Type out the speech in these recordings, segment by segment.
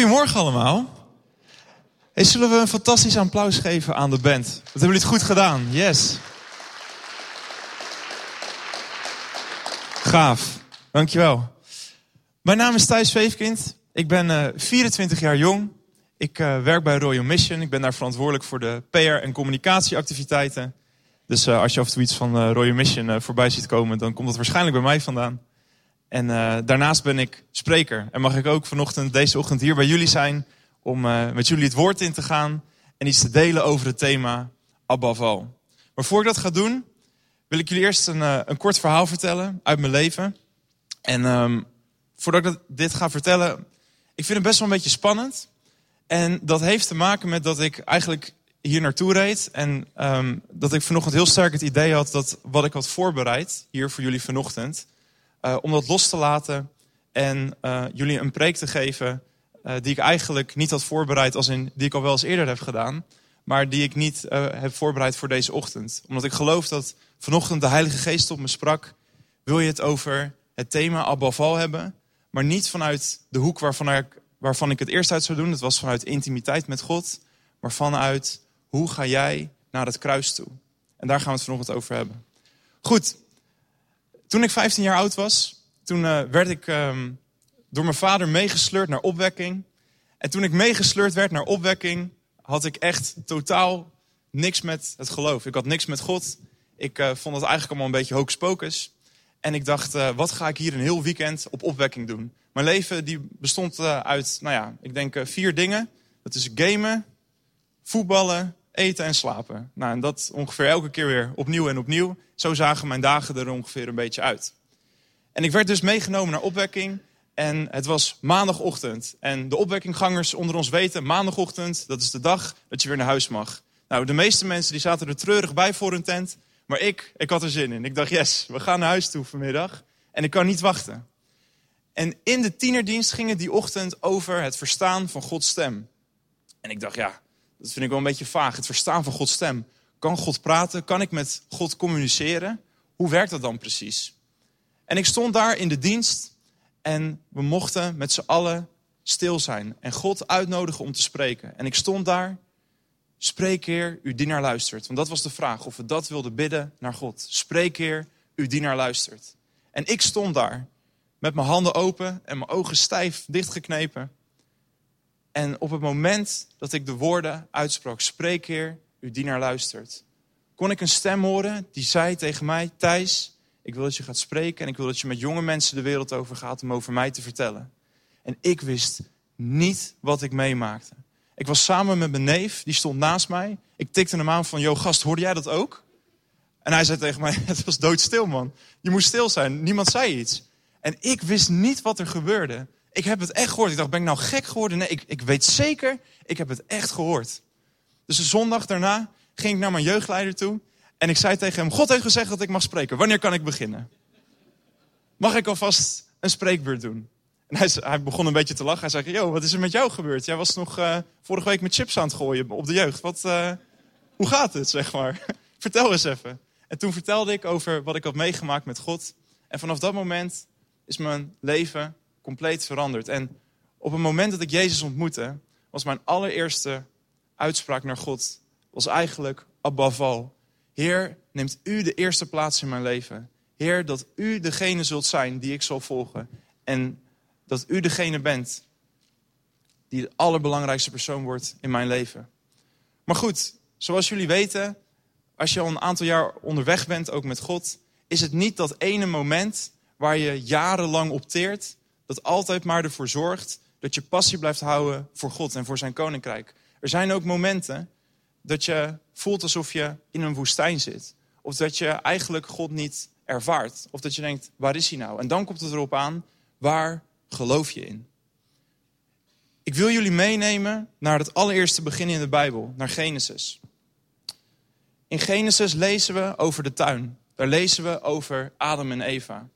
Goedemorgen allemaal. Hey, zullen we een fantastisch applaus geven aan de band? Wat hebben jullie het goed gedaan? Yes. Gaaf. Dankjewel. Mijn naam is Thijs Veefkind. Ik ben uh, 24 jaar jong. Ik uh, werk bij Royal Mission. Ik ben daar verantwoordelijk voor de PR- en communicatieactiviteiten. Dus uh, als je af en toe iets van Royal Mission voorbij ziet komen, dan komt dat waarschijnlijk bij mij vandaan. En daarnaast ben ik spreker. En mag ik ook vanochtend, deze ochtend hier bij jullie zijn om met jullie het woord in te gaan en iets te delen over het thema Above All. Maar voor ik dat ga doen, wil ik jullie eerst een, een kort verhaal vertellen uit mijn leven. En um, voordat ik dit ga vertellen, ik vind het best wel een beetje spannend. En dat heeft te maken met dat ik eigenlijk hier naartoe reed. En um, dat ik vanochtend heel sterk het idee had dat wat ik had voorbereid hier voor jullie vanochtend. Uh, om dat los te laten en uh, jullie een preek te geven uh, die ik eigenlijk niet had voorbereid als in die ik al wel eens eerder heb gedaan. Maar die ik niet heb voorbereid voor deze ochtend. Omdat ik geloof dat vanochtend de Heilige Geest op me sprak. Wil je het over het thema Abba hebben? Maar niet vanuit de hoek waarvan ik waarvan ik het eerst uit zou doen. Dat was vanuit intimiteit met God. Maar vanuit hoe ga jij naar het kruis toe? En daar gaan we het vanochtend over hebben. Goed, toen ik 15 jaar oud was, toen uh, werd ik um, door mijn vader meegesleurd naar opwekking. En toen ik meegesleurd werd naar opwekking, had ik echt totaal niks met het geloof. Ik had niks met God. Ik uh, vond het eigenlijk allemaal een beetje hocus pocus. En ik dacht, uh, wat ga ik hier een heel weekend op opwekking doen? Mijn leven die bestond uit, nou ja, ik denk vier dingen. Dat is gamen, voetballen, eten en slapen. Nou, en dat ongeveer elke keer weer opnieuw en opnieuw. Zo zagen mijn dagen er ongeveer een beetje uit. En ik werd dus meegenomen naar opwekking. En het was maandagochtend. En de opwekkinggangers onder ons weten, maandagochtend, dat is de dag dat je weer naar huis mag. Nou, de meeste mensen die zaten er treurig bij voor hun tent. Maar ik, ik had er zin in. Ik dacht, yes, we gaan naar huis toe vanmiddag. En ik kan niet wachten. En in de tienerdienst ging het die ochtend over het verstaan van Gods stem. En ik dacht, ja, dat vind ik wel een beetje vaag. Het verstaan van Gods stem. Kan God praten? Kan ik met God communiceren? Hoe werkt dat dan precies? En ik stond daar in de dienst en we mochten met z'n allen stil zijn en God uitnodigen om te spreken. En ik stond daar, spreek Heer, uw dienaar luistert. Want dat was de vraag, of we dat wilden bidden naar God. Spreek Heer, uw dienaar luistert. En ik stond daar met mijn handen open en mijn ogen stijf dichtgeknepen. En op het moment dat ik de woorden uitsprak, spreek Heer, uw dienaar luistert, kon ik een stem horen die zei tegen mij, Thijs, ik wil dat je gaat spreken en ik wil dat je met jonge mensen de wereld over gaat om over mij te vertellen. En ik wist niet wat ik meemaakte. Ik was samen met mijn neef, die stond naast mij. Ik tikte hem aan van, yo gast, hoorde jij dat ook? En hij zei tegen mij, het was doodstil man. Je moest stil zijn, niemand zei iets. En ik wist niet wat er gebeurde. Ik heb het echt gehoord. Ik dacht, ben ik nou gek geworden? Nee, ik, ik weet zeker, ik heb het echt gehoord. Dus de zondag daarna ging ik naar mijn jeugdleider toe. En ik zei tegen hem, God heeft gezegd dat ik mag spreken. Wanneer kan ik beginnen? Mag ik alvast een spreekbeurt doen? En hij, hij begon een beetje te lachen. Hij zei, yo, wat is er met jou gebeurd? Jij was nog uh, vorige week met chips aan het gooien op de jeugd. Wat, uh, hoe gaat het, zeg maar? Vertel eens even. En toen vertelde ik over wat ik had meegemaakt met God. En vanaf dat moment is mijn leven compleet veranderd. En op het moment dat ik Jezus ontmoette, was mijn allereerste uitspraak naar God, was eigenlijk above all. Heer, neemt u de eerste plaats in mijn leven. Heer, dat u degene zult zijn die ik zal volgen. En dat u degene bent die de allerbelangrijkste persoon wordt in mijn leven. Maar goed, zoals jullie weten, als je al een aantal jaar onderweg bent, ook met God, is het niet dat ene moment waar je jarenlang opteert, dat altijd maar ervoor zorgt dat je passie blijft houden voor God en voor zijn koninkrijk. Er zijn ook momenten dat je voelt alsof je in een woestijn zit. Of dat je eigenlijk God niet ervaart. Of dat je denkt, waar is hij nou? En dan komt het erop aan, waar geloof je in? Ik wil jullie meenemen naar het allereerste begin in de Bijbel, naar Genesis. In Genesis lezen we over de tuin. Daar lezen we over Adam en Eva.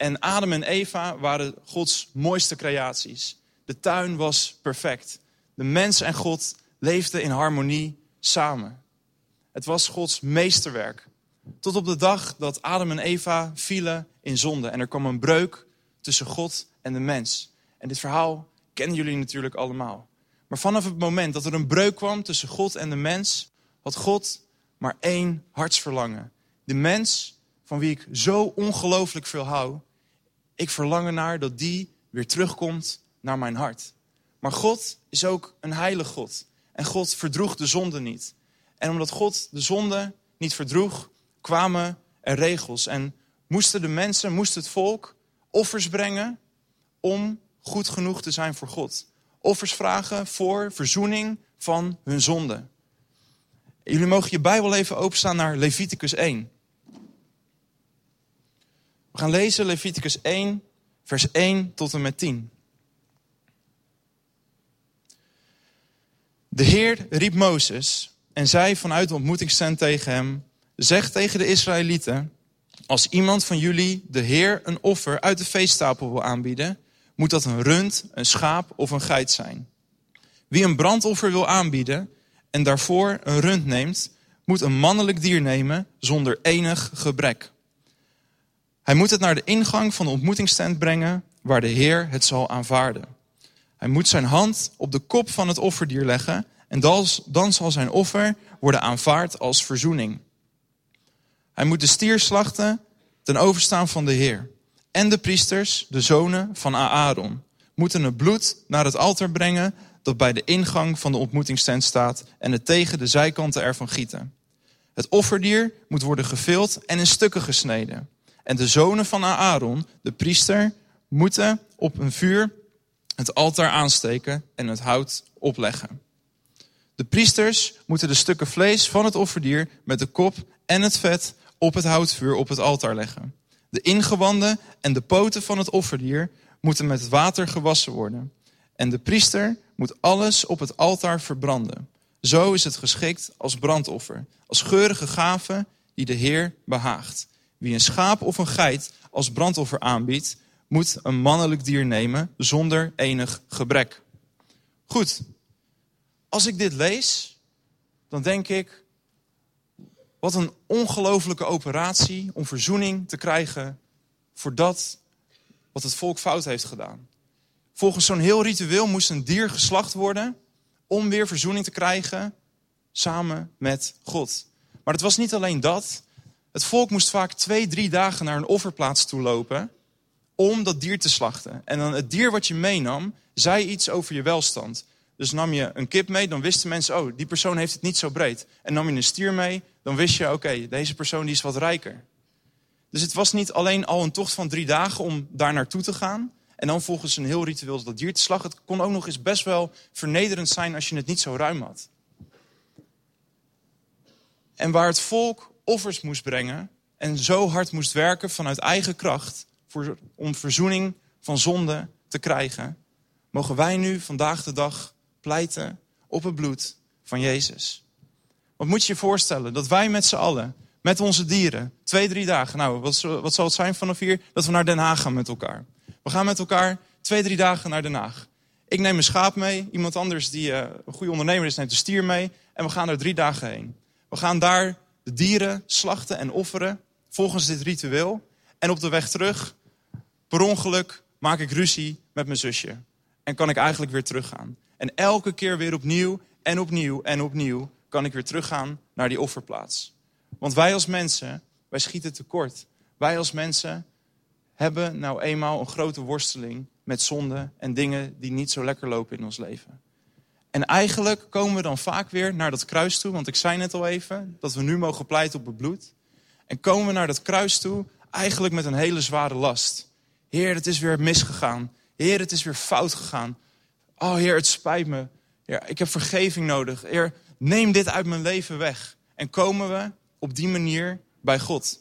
En Adam en Eva waren Gods mooiste creaties. De tuin was perfect. De mens en God leefden in harmonie samen. Het was Gods meesterwerk. Tot op de dag dat Adam en Eva vielen in zonde. En er kwam een breuk tussen God en de mens. En dit verhaal kennen jullie natuurlijk allemaal. Maar vanaf het moment dat er een breuk kwam tussen God en de mens, had God maar één hartsverlangen. De mens van wie ik zo ongelooflijk veel hou, ik verlang ernaar dat die weer terugkomt naar mijn hart. Maar God is ook een heilig God. En God verdroeg de zonde niet. En omdat God de zonde niet verdroeg, kwamen er regels. En moesten de mensen, moest het volk offers brengen om goed genoeg te zijn voor God. Offers vragen voor verzoening van hun zonde. Jullie mogen je Bijbel even openstaan naar Leviticus 1. We gaan lezen Leviticus 1, vers 1 tot en met 10. De Heer riep Mozes en zei vanuit de ontmoetingstent tegen hem: Zeg tegen de Israëlieten: Als iemand van jullie de Heer een offer uit de feesttafel wil aanbieden, moet dat een rund, een schaap of een geit zijn. Wie een brandoffer wil aanbieden en daarvoor een rund neemt, moet een mannelijk dier nemen zonder enig gebrek. Hij moet het naar de ingang van de ontmoetingstent brengen, waar de Heer het zal aanvaarden. Hij moet zijn hand op de kop van het offerdier leggen en dan zal zijn offer worden aanvaard als verzoening. Hij moet de stier slachten ten overstaan van de Heer. En de priesters, de zonen van Aaron, moeten het bloed naar het altaar brengen dat bij de ingang van de ontmoetingstent staat en het tegen de zijkanten ervan gieten. Het offerdier moet worden gevild en in stukken gesneden. En de zonen van Aaron, de priester, moeten op een vuur het altaar aansteken en het hout opleggen. De priesters moeten de stukken vlees van het offerdier met de kop en het vet op het houtvuur op het altaar leggen. De ingewanden en de poten van het offerdier moeten met water gewassen worden. En de priester moet alles op het altaar verbranden. Zo is het geschikt als brandoffer, als geurige gave die de Heer behaagt. Wie een schaap of een geit als brandoffer aanbiedt, moet een mannelijk dier nemen zonder enig gebrek. Goed, als ik dit lees, dan denk ik, wat een ongelofelijke operatie om verzoening te krijgen voor dat wat het volk fout heeft gedaan. Volgens zo'n heel ritueel moest een dier geslacht worden om weer verzoening te krijgen samen met God. Maar het was niet alleen dat. Het volk moest vaak twee, drie dagen naar een offerplaats toe lopen om dat dier te slachten. En dan het dier wat je meenam, zei iets over je welstand. Dus nam je een kip mee, dan wisten mensen, oh, die persoon heeft het niet zo breed. En nam je een stier mee, dan wist je, oké, deze persoon die is wat rijker. Dus het was niet alleen al een tocht van drie dagen om daar naartoe te gaan. En dan volgens een heel ritueel dat dier te slachten. Het kon ook nog eens best wel vernederend zijn als je het niet zo ruim had. En waar het volk offers moest brengen en zo hard moest werken vanuit eigen kracht voor, om verzoening van zonde te krijgen, mogen wij nu vandaag de dag pleiten op het bloed van Jezus. Wat moet je je voorstellen? Dat wij met z'n allen, met onze dieren, twee, drie dagen, nou, wat, wat zal het zijn vanaf hier? Dat we naar Den Haag gaan met elkaar. We gaan met elkaar twee, drie dagen naar Den Haag. Ik neem een schaap mee, iemand anders die uh, een goede ondernemer is, neemt een stier mee. En we gaan er drie dagen heen. We gaan daar de dieren slachten en offeren, volgens dit ritueel. En op de weg terug, per ongeluk, maak ik ruzie met mijn zusje. En kan ik eigenlijk weer teruggaan. En elke keer weer opnieuw en opnieuw en opnieuw kan ik weer teruggaan naar die offerplaats. Want wij als mensen, wij schieten tekort. Wij als mensen hebben nou eenmaal een grote worsteling met zonde en dingen die niet zo lekker lopen in ons leven. En eigenlijk komen we dan vaak weer naar dat kruis toe, want ik zei net al even dat we nu mogen pleiten op het bloed. En komen we naar dat kruis toe eigenlijk met een hele zware last. Heer, het is weer misgegaan. Heer, het is weer fout gegaan. Oh Heer, het spijt me. Heer, ik heb vergeving nodig. Heer, neem dit uit mijn leven weg. En komen we op die manier bij God.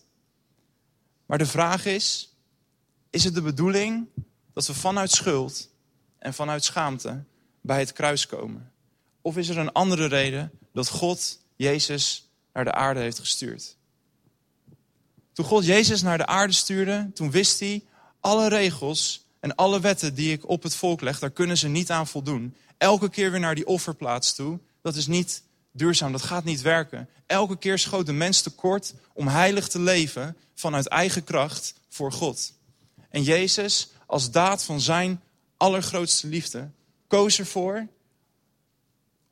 Maar de vraag is, is het de bedoeling dat we vanuit schuld en vanuit schaamte bij het kruis komen? Of is er een andere reden dat God Jezus naar de aarde heeft gestuurd? Toen God Jezus naar de aarde stuurde, toen wist hij alle regels en alle wetten die ik op het volk leg, daar kunnen ze niet aan voldoen. Elke keer weer naar die offerplaats toe, dat is niet duurzaam, dat gaat niet werken. Elke keer schoot de mens tekort om heilig te leven vanuit eigen kracht voor God. En Jezus, als daad van zijn allergrootste liefde, koos ervoor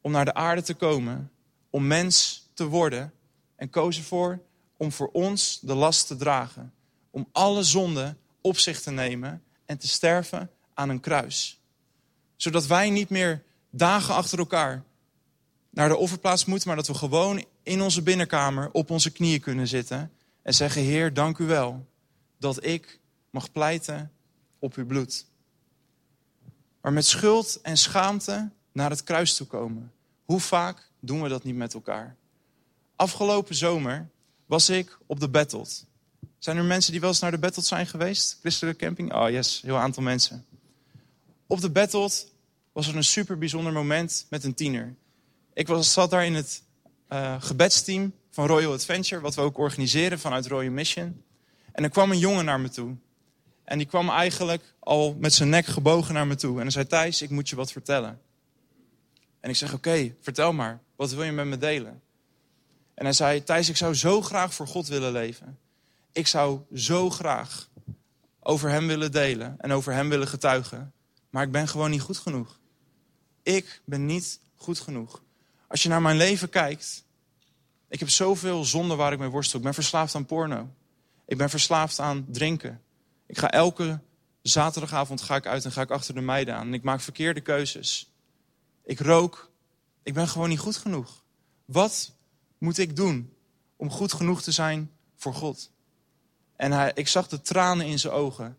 om naar de aarde te komen, om mens te worden. En koos ervoor om voor ons de last te dragen. Om alle zonden op zich te nemen en te sterven aan een kruis. Zodat wij niet meer dagen achter elkaar naar de offerplaats moeten, maar dat we gewoon in onze binnenkamer op onze knieën kunnen zitten en zeggen: Heer, dank u wel dat ik mag pleiten op uw bloed. Maar met schuld en schaamte naar het kruis toe komen. Hoe vaak doen we dat niet met elkaar? Afgelopen zomer was ik op de Battled. Zijn er mensen die wel eens naar de Battled zijn geweest? Christelijke camping? Oh yes, heel aantal mensen. Op de Battled was er een super bijzonder moment met een tiener. Ik was, zat daar in het uh, gebedsteam van Royal Adventure, wat we ook organiseren vanuit Royal Mission. En er kwam een jongen naar me toe. En die kwam eigenlijk al met zijn nek gebogen naar me toe. En hij zei, Thijs, ik moet je wat vertellen. En ik zeg, oké, vertel maar. Wat wil je met me delen? En hij zei, Thijs, ik zou zo graag voor God willen leven. Ik zou zo graag over hem willen delen en over hem willen getuigen. Maar ik ben gewoon niet goed genoeg. Ik ben niet goed genoeg. Als je naar mijn leven kijkt, ik heb zoveel zonde waar ik mee worstel. Ik ben verslaafd aan porno. Ik ben verslaafd aan drinken. Ik ga elke zaterdagavond ga ik uit en ga ik achter de meiden aan. En ik maak verkeerde keuzes. Ik rook. Ik ben gewoon niet goed genoeg. Wat moet ik doen om goed genoeg te zijn voor God? En hij, ik zag de tranen in zijn ogen.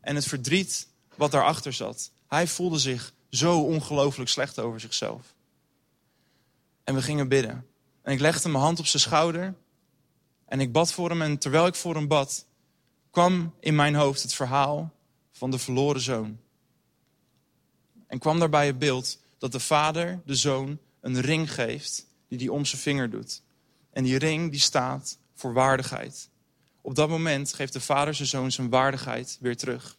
En het verdriet wat daarachter zat. Hij voelde zich zo ongelooflijk slecht over zichzelf. En we gingen bidden. En ik legde mijn hand op zijn schouder. En ik bad voor hem. En terwijl ik voor hem bad, kwam in mijn hoofd het verhaal van de verloren zoon. En kwam daarbij het beeld dat de vader de zoon een ring geeft die hij om zijn vinger doet. En die ring die staat voor waardigheid. Op dat moment geeft de vader zijn zoon zijn waardigheid weer terug.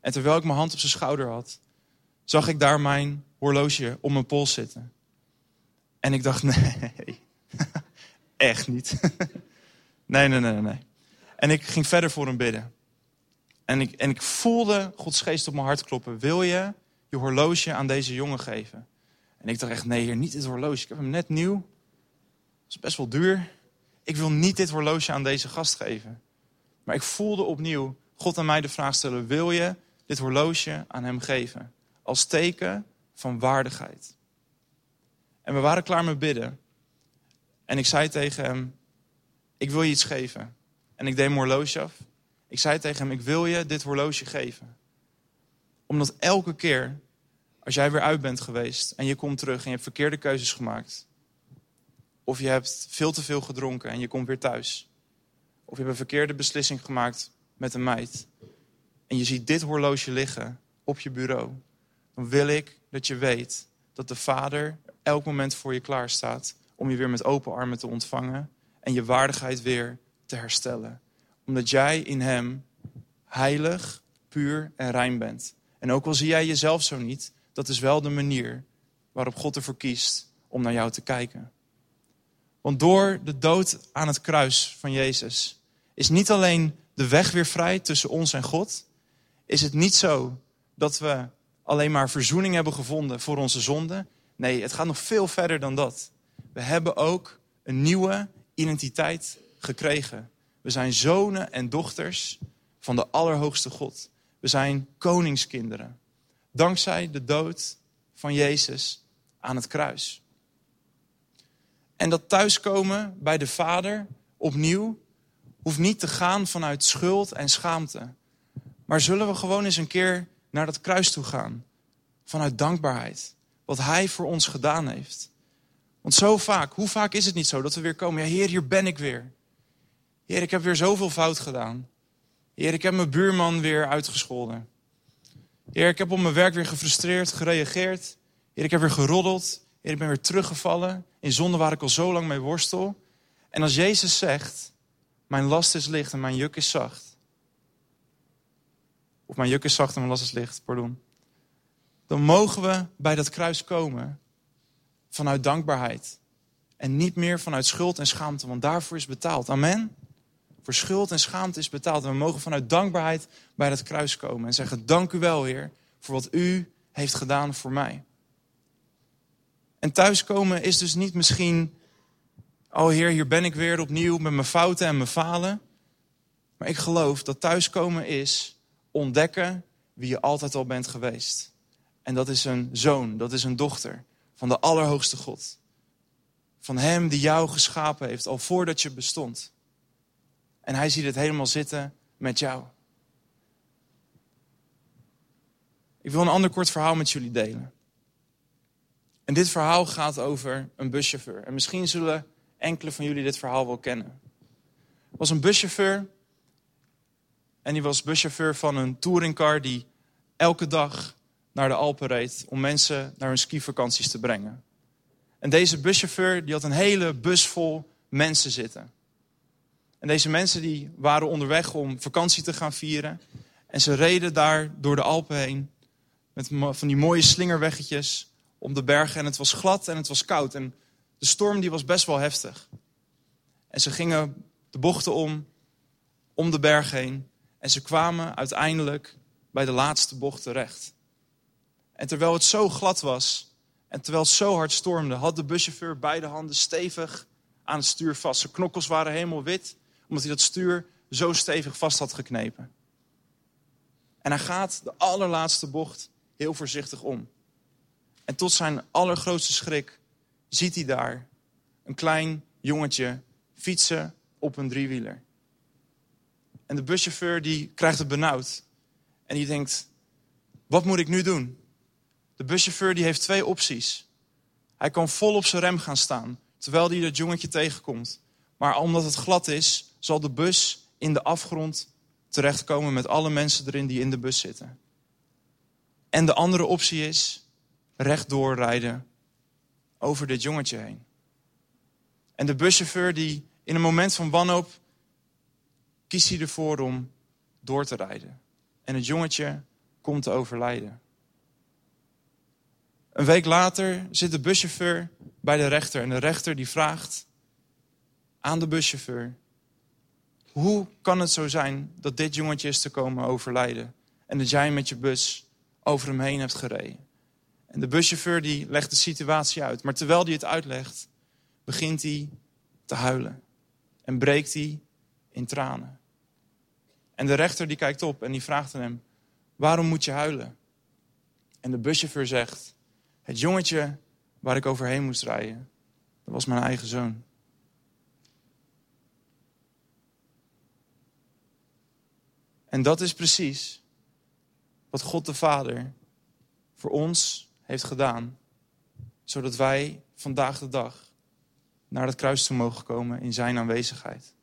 En terwijl ik mijn hand op zijn schouder had, zag ik daar mijn horloge om mijn pols zitten. En ik dacht, nee, echt niet. nee, nee, nee, nee. En ik ging verder voor hem bidden. En ik, en ik voelde Gods geest op mijn hart kloppen. Wil je je horloge aan deze jongen geven? En ik dacht echt, nee heer, niet dit horloge. Ik heb hem net nieuw. Dat is best wel duur. Ik wil niet dit horloge aan deze gast geven. Maar ik voelde opnieuw God aan mij de vraag stellen. Wil je dit horloge aan hem geven? Als teken van waardigheid. En we waren klaar met bidden. En ik zei tegen hem, ik wil je iets geven. En ik deed mijn horloge af. Ik zei tegen hem, ik wil je dit horloge geven. Omdat elke keer, als jij weer uit bent geweest en je komt terug en je hebt verkeerde keuzes gemaakt. Of je hebt veel te veel gedronken en je komt weer thuis. Of je hebt een verkeerde beslissing gemaakt met een meid. En je ziet dit horloge liggen op je bureau. Dan wil ik dat je weet dat de Vader elk moment voor je klaar staat om je weer met open armen te ontvangen en je waardigheid weer te herstellen. Omdat jij in Hem heilig, puur en rein bent. En ook al zie jij jezelf zo niet, dat is wel de manier waarop God ervoor kiest om naar jou te kijken. Want door de dood aan het kruis van Jezus is niet alleen de weg weer vrij tussen ons en God, is het niet zo dat we alleen maar verzoening hebben gevonden voor onze zonden. Nee, het gaat nog veel verder dan dat. We hebben ook een nieuwe identiteit gekregen. We zijn zonen en dochters van de Allerhoogste God. We zijn koningskinderen. Dankzij de dood van Jezus aan het kruis. En dat thuiskomen bij de Vader opnieuw hoeft niet te gaan vanuit schuld en schaamte. Maar zullen we gewoon eens een keer naar dat kruis toe gaan? Vanuit dankbaarheid. Wat Hij voor ons gedaan heeft. Want zo vaak, hoe vaak is het niet zo dat we weer komen? Ja, Heer, hier ben ik weer. Heer, ik heb weer zoveel fout gedaan. Heer, ik heb mijn buurman weer uitgescholden. Heer, ik heb op mijn werk weer gefrustreerd gereageerd. Heer, ik heb weer geroddeld. Heer, ik ben weer teruggevallen in zonde waar ik al zo lang mee worstel. En als Jezus zegt, mijn last is licht en mijn juk is zacht. Of mijn juk is zacht en mijn last is licht, pardon. Dan mogen we bij dat kruis komen vanuit dankbaarheid. En niet meer vanuit schuld en schaamte, want daarvoor is betaald. Amen. Voor schuld en schaamte is betaald. En we mogen vanuit dankbaarheid bij dat kruis komen en zeggen: Dank u wel, Heer, voor wat u heeft gedaan voor mij. En thuiskomen is dus niet misschien, oh Heer, hier ben ik weer opnieuw met mijn fouten en mijn falen. Maar ik geloof dat thuiskomen is ontdekken wie je altijd al bent geweest. En dat is een zoon, dat is een dochter van de Allerhoogste God. Van Hem die jou geschapen heeft al voordat je bestond. En Hij ziet het helemaal zitten met jou. Ik wil een ander kort verhaal met jullie delen. En dit verhaal gaat over een buschauffeur. En misschien zullen enkele van jullie dit verhaal wel kennen. Er was een buschauffeur. En die was buschauffeur van een touringcar die elke dag naar de Alpen reed om mensen naar hun skivakanties te brengen. En deze buschauffeur die had een hele bus vol mensen zitten. En deze mensen die waren onderweg om vakantie te gaan vieren. En ze reden daar door de Alpen heen met van die mooie slingerweggetjes om de bergen. En het was glad en het was koud. En de storm die was best wel heftig. En ze gingen de bochten om, om de berg heen. En ze kwamen uiteindelijk bij de laatste bocht terecht. En terwijl het zo glad was en terwijl het zo hard stormde, had de buschauffeur beide handen stevig aan het stuur vast. Zijn knokkels waren helemaal wit, omdat hij dat stuur zo stevig vast had geknepen. En hij gaat de allerlaatste bocht heel voorzichtig om. En tot zijn allergrootste schrik ziet hij daar een klein jongetje fietsen op een driewieler. En de buschauffeur die krijgt het benauwd. En die denkt, wat moet ik nu doen? De buschauffeur die heeft twee opties. Hij kan vol op zijn rem gaan staan, terwijl hij dat jongetje tegenkomt. Maar omdat het glad is, zal de bus in de afgrond terechtkomen met alle mensen erin die in de bus zitten. En de andere optie is rechtdoor rijden over dit jongetje heen. En de buschauffeur die in een moment van wanhoop kiest hij ervoor om door te rijden. En het jongetje komt te overlijden. Een week later zit de buschauffeur bij de rechter. En de rechter die vraagt aan de buschauffeur... hoe kan het zo zijn dat dit jongetje is te komen overlijden... en dat jij met je bus over hem heen hebt gereden? En de buschauffeur die legt de situatie uit. Maar terwijl hij het uitlegt, begint hij te huilen. En breekt hij in tranen. En de rechter die kijkt op en die vraagt aan hem... waarom moet je huilen? En de buschauffeur zegt... Het jongetje waar ik overheen moest rijden, dat was mijn eigen zoon. En dat is precies wat God de Vader voor ons heeft gedaan, zodat wij vandaag de dag naar het kruis toe mogen komen in Zijn aanwezigheid.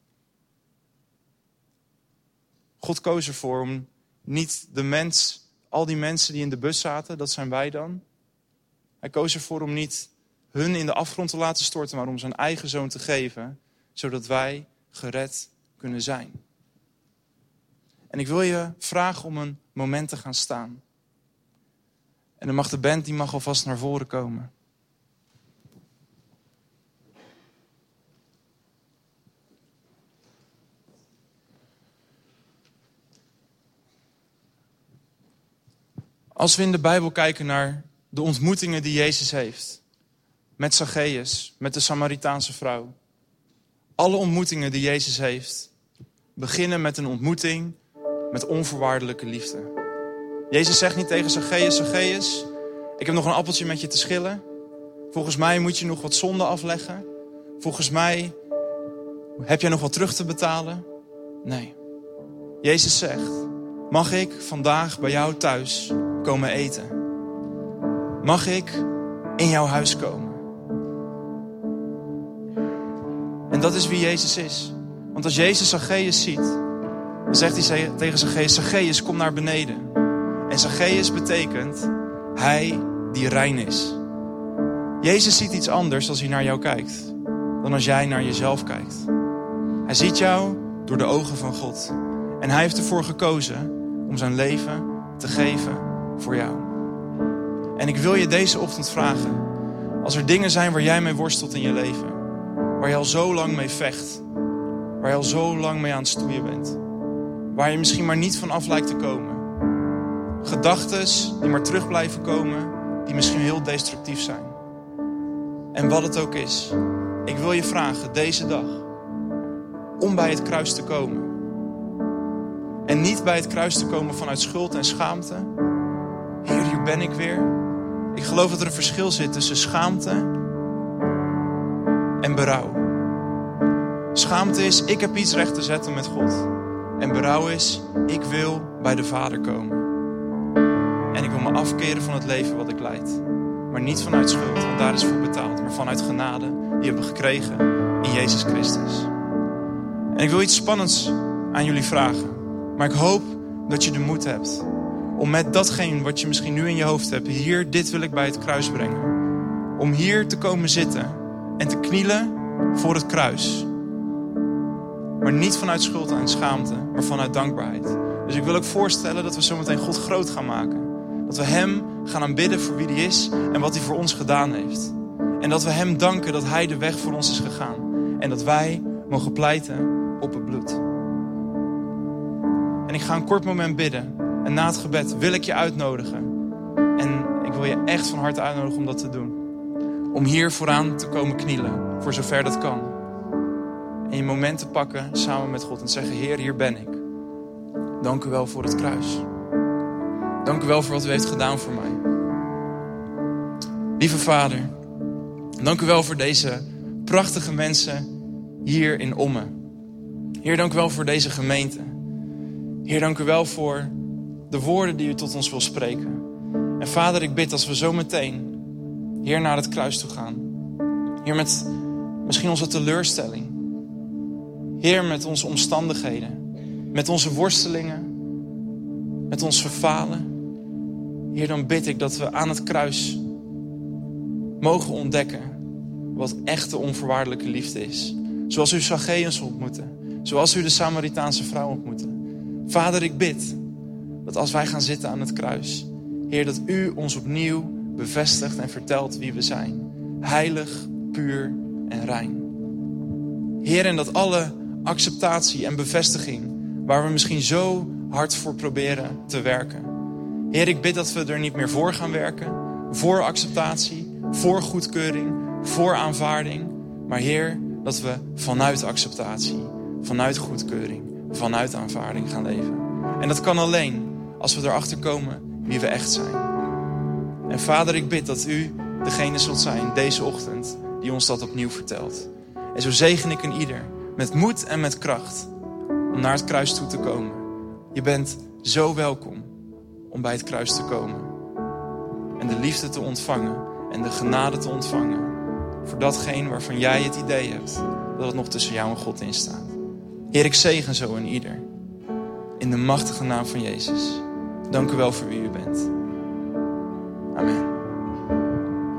God koos ervoor om niet de mens, al die mensen die in de bus zaten, dat zijn wij dan, hij koos ervoor om niet hun in de afgrond te laten storten, maar om zijn eigen zoon te geven, zodat wij gered kunnen zijn. En ik wil je vragen om een moment te gaan staan. En dan mag de band die mag alvast naar voren komen. Als we in de Bijbel kijken naar de ontmoetingen die Jezus heeft. Met Zacchaeus, met de Samaritaanse vrouw. Alle ontmoetingen die Jezus heeft, beginnen met een ontmoeting met onvoorwaardelijke liefde. Jezus zegt niet tegen Zacchaeus, Zacchaeus, ik heb nog een appeltje met je te schillen. Volgens mij moet je nog wat zonde afleggen. Volgens mij heb jij nog wat terug te betalen. Nee. Jezus zegt, mag ik vandaag bij jou thuis komen eten? Mag ik in jouw huis komen? En dat is wie Jezus is. Want als Jezus Zacchaeus ziet, dan zegt hij tegen Zacchaeus, Zacchaeus, kom naar beneden. En Zacchaeus betekent hij die rein is. Jezus ziet iets anders als hij naar jou kijkt, dan als jij naar jezelf kijkt. Hij ziet jou door de ogen van God. En hij heeft ervoor gekozen om zijn leven te geven voor jou. En ik wil je deze ochtend vragen. Als er dingen zijn waar jij mee worstelt in je leven. Waar je al zo lang mee vecht. Waar je al zo lang mee aan het stoeien bent. Waar je misschien maar niet van af lijkt te komen. gedachten die maar terug blijven komen, die misschien heel destructief zijn. En wat het ook is, ik wil je vragen deze dag om bij het kruis te komen. En niet bij het kruis te komen vanuit schuld en schaamte. Heer, hier ben ik weer. Ik geloof dat er een verschil zit tussen schaamte en berouw. Schaamte is, ik heb iets recht te zetten met God. En berouw is, ik wil bij de Vader komen. En ik wil me afkeren van het leven wat ik leid. Maar niet vanuit schuld, want daar is voor betaald. Maar vanuit genade, die hebben gekregen in Jezus Christus. En ik wil iets spannends aan jullie vragen. Maar ik hoop dat je de moed hebt om met datgene wat je misschien nu in je hoofd hebt, hier, dit wil ik bij het kruis brengen. Om hier te komen zitten en te knielen voor het kruis. Maar niet vanuit schuld en schaamte, maar vanuit dankbaarheid. Dus ik wil ook voorstellen dat we zometeen God groot gaan maken. Dat we Hem gaan aanbidden voor wie Hij is en wat Hij voor ons gedaan heeft. En dat we Hem danken dat Hij de weg voor ons is gegaan. En dat wij mogen pleiten op het bloed. En ik ga een kort moment bidden. En na het gebed wil ik je uitnodigen. En ik wil je echt van harte uitnodigen om dat te doen. Om hier vooraan te komen knielen, voor zover dat kan. En je moment te pakken samen met God en zeggen: Heer, hier ben ik. Dank u wel voor het kruis. Dank u wel voor wat u heeft gedaan voor mij. Lieve Vader, dank u wel voor deze prachtige mensen hier in Ommen. Heer, dank u wel voor deze gemeente. Heer, dank u wel voor de woorden die u tot ons wil spreken. En Vader, ik bid als we zo meteen, Heer, naar het kruis toe gaan. Heer, met misschien onze teleurstelling. Heer, met onze omstandigheden. Met onze worstelingen. Met ons verfalen. Heer, dan bid ik dat we aan het kruis mogen ontdekken wat echte onvoorwaardelijke liefde is. Zoals u Zacchaeus ontmoette. Zoals u de Samaritaanse vrouw ontmoette. Vader, ik bid dat als wij gaan zitten aan het kruis, Heer, dat u ons opnieuw bevestigt en vertelt wie we zijn. Heilig, puur en rein. Heer, en dat alle acceptatie en bevestiging, waar we misschien zo hard voor proberen te werken. Heer, ik bid dat we er niet meer voor gaan werken. Voor acceptatie, voor goedkeuring, voor aanvaarding. Maar Heer, dat we vanuit acceptatie vanuit goedkeuring, vanuit aanvaarding gaan leven. En dat kan alleen als we erachter komen wie we echt zijn. En Vader, ik bid dat u degene zult zijn deze ochtend die ons dat opnieuw vertelt. En zo zegen ik een ieder met moed en met kracht om naar het kruis toe te komen. Je bent zo welkom om bij het kruis te komen. En de liefde te ontvangen en de genade te ontvangen voor datgene waarvan jij het idee hebt dat het nog tussen jou en God in staat. Heer, ik zegen zo in ieder. In de machtige naam van Jezus. Dank u wel voor wie u bent. Amen.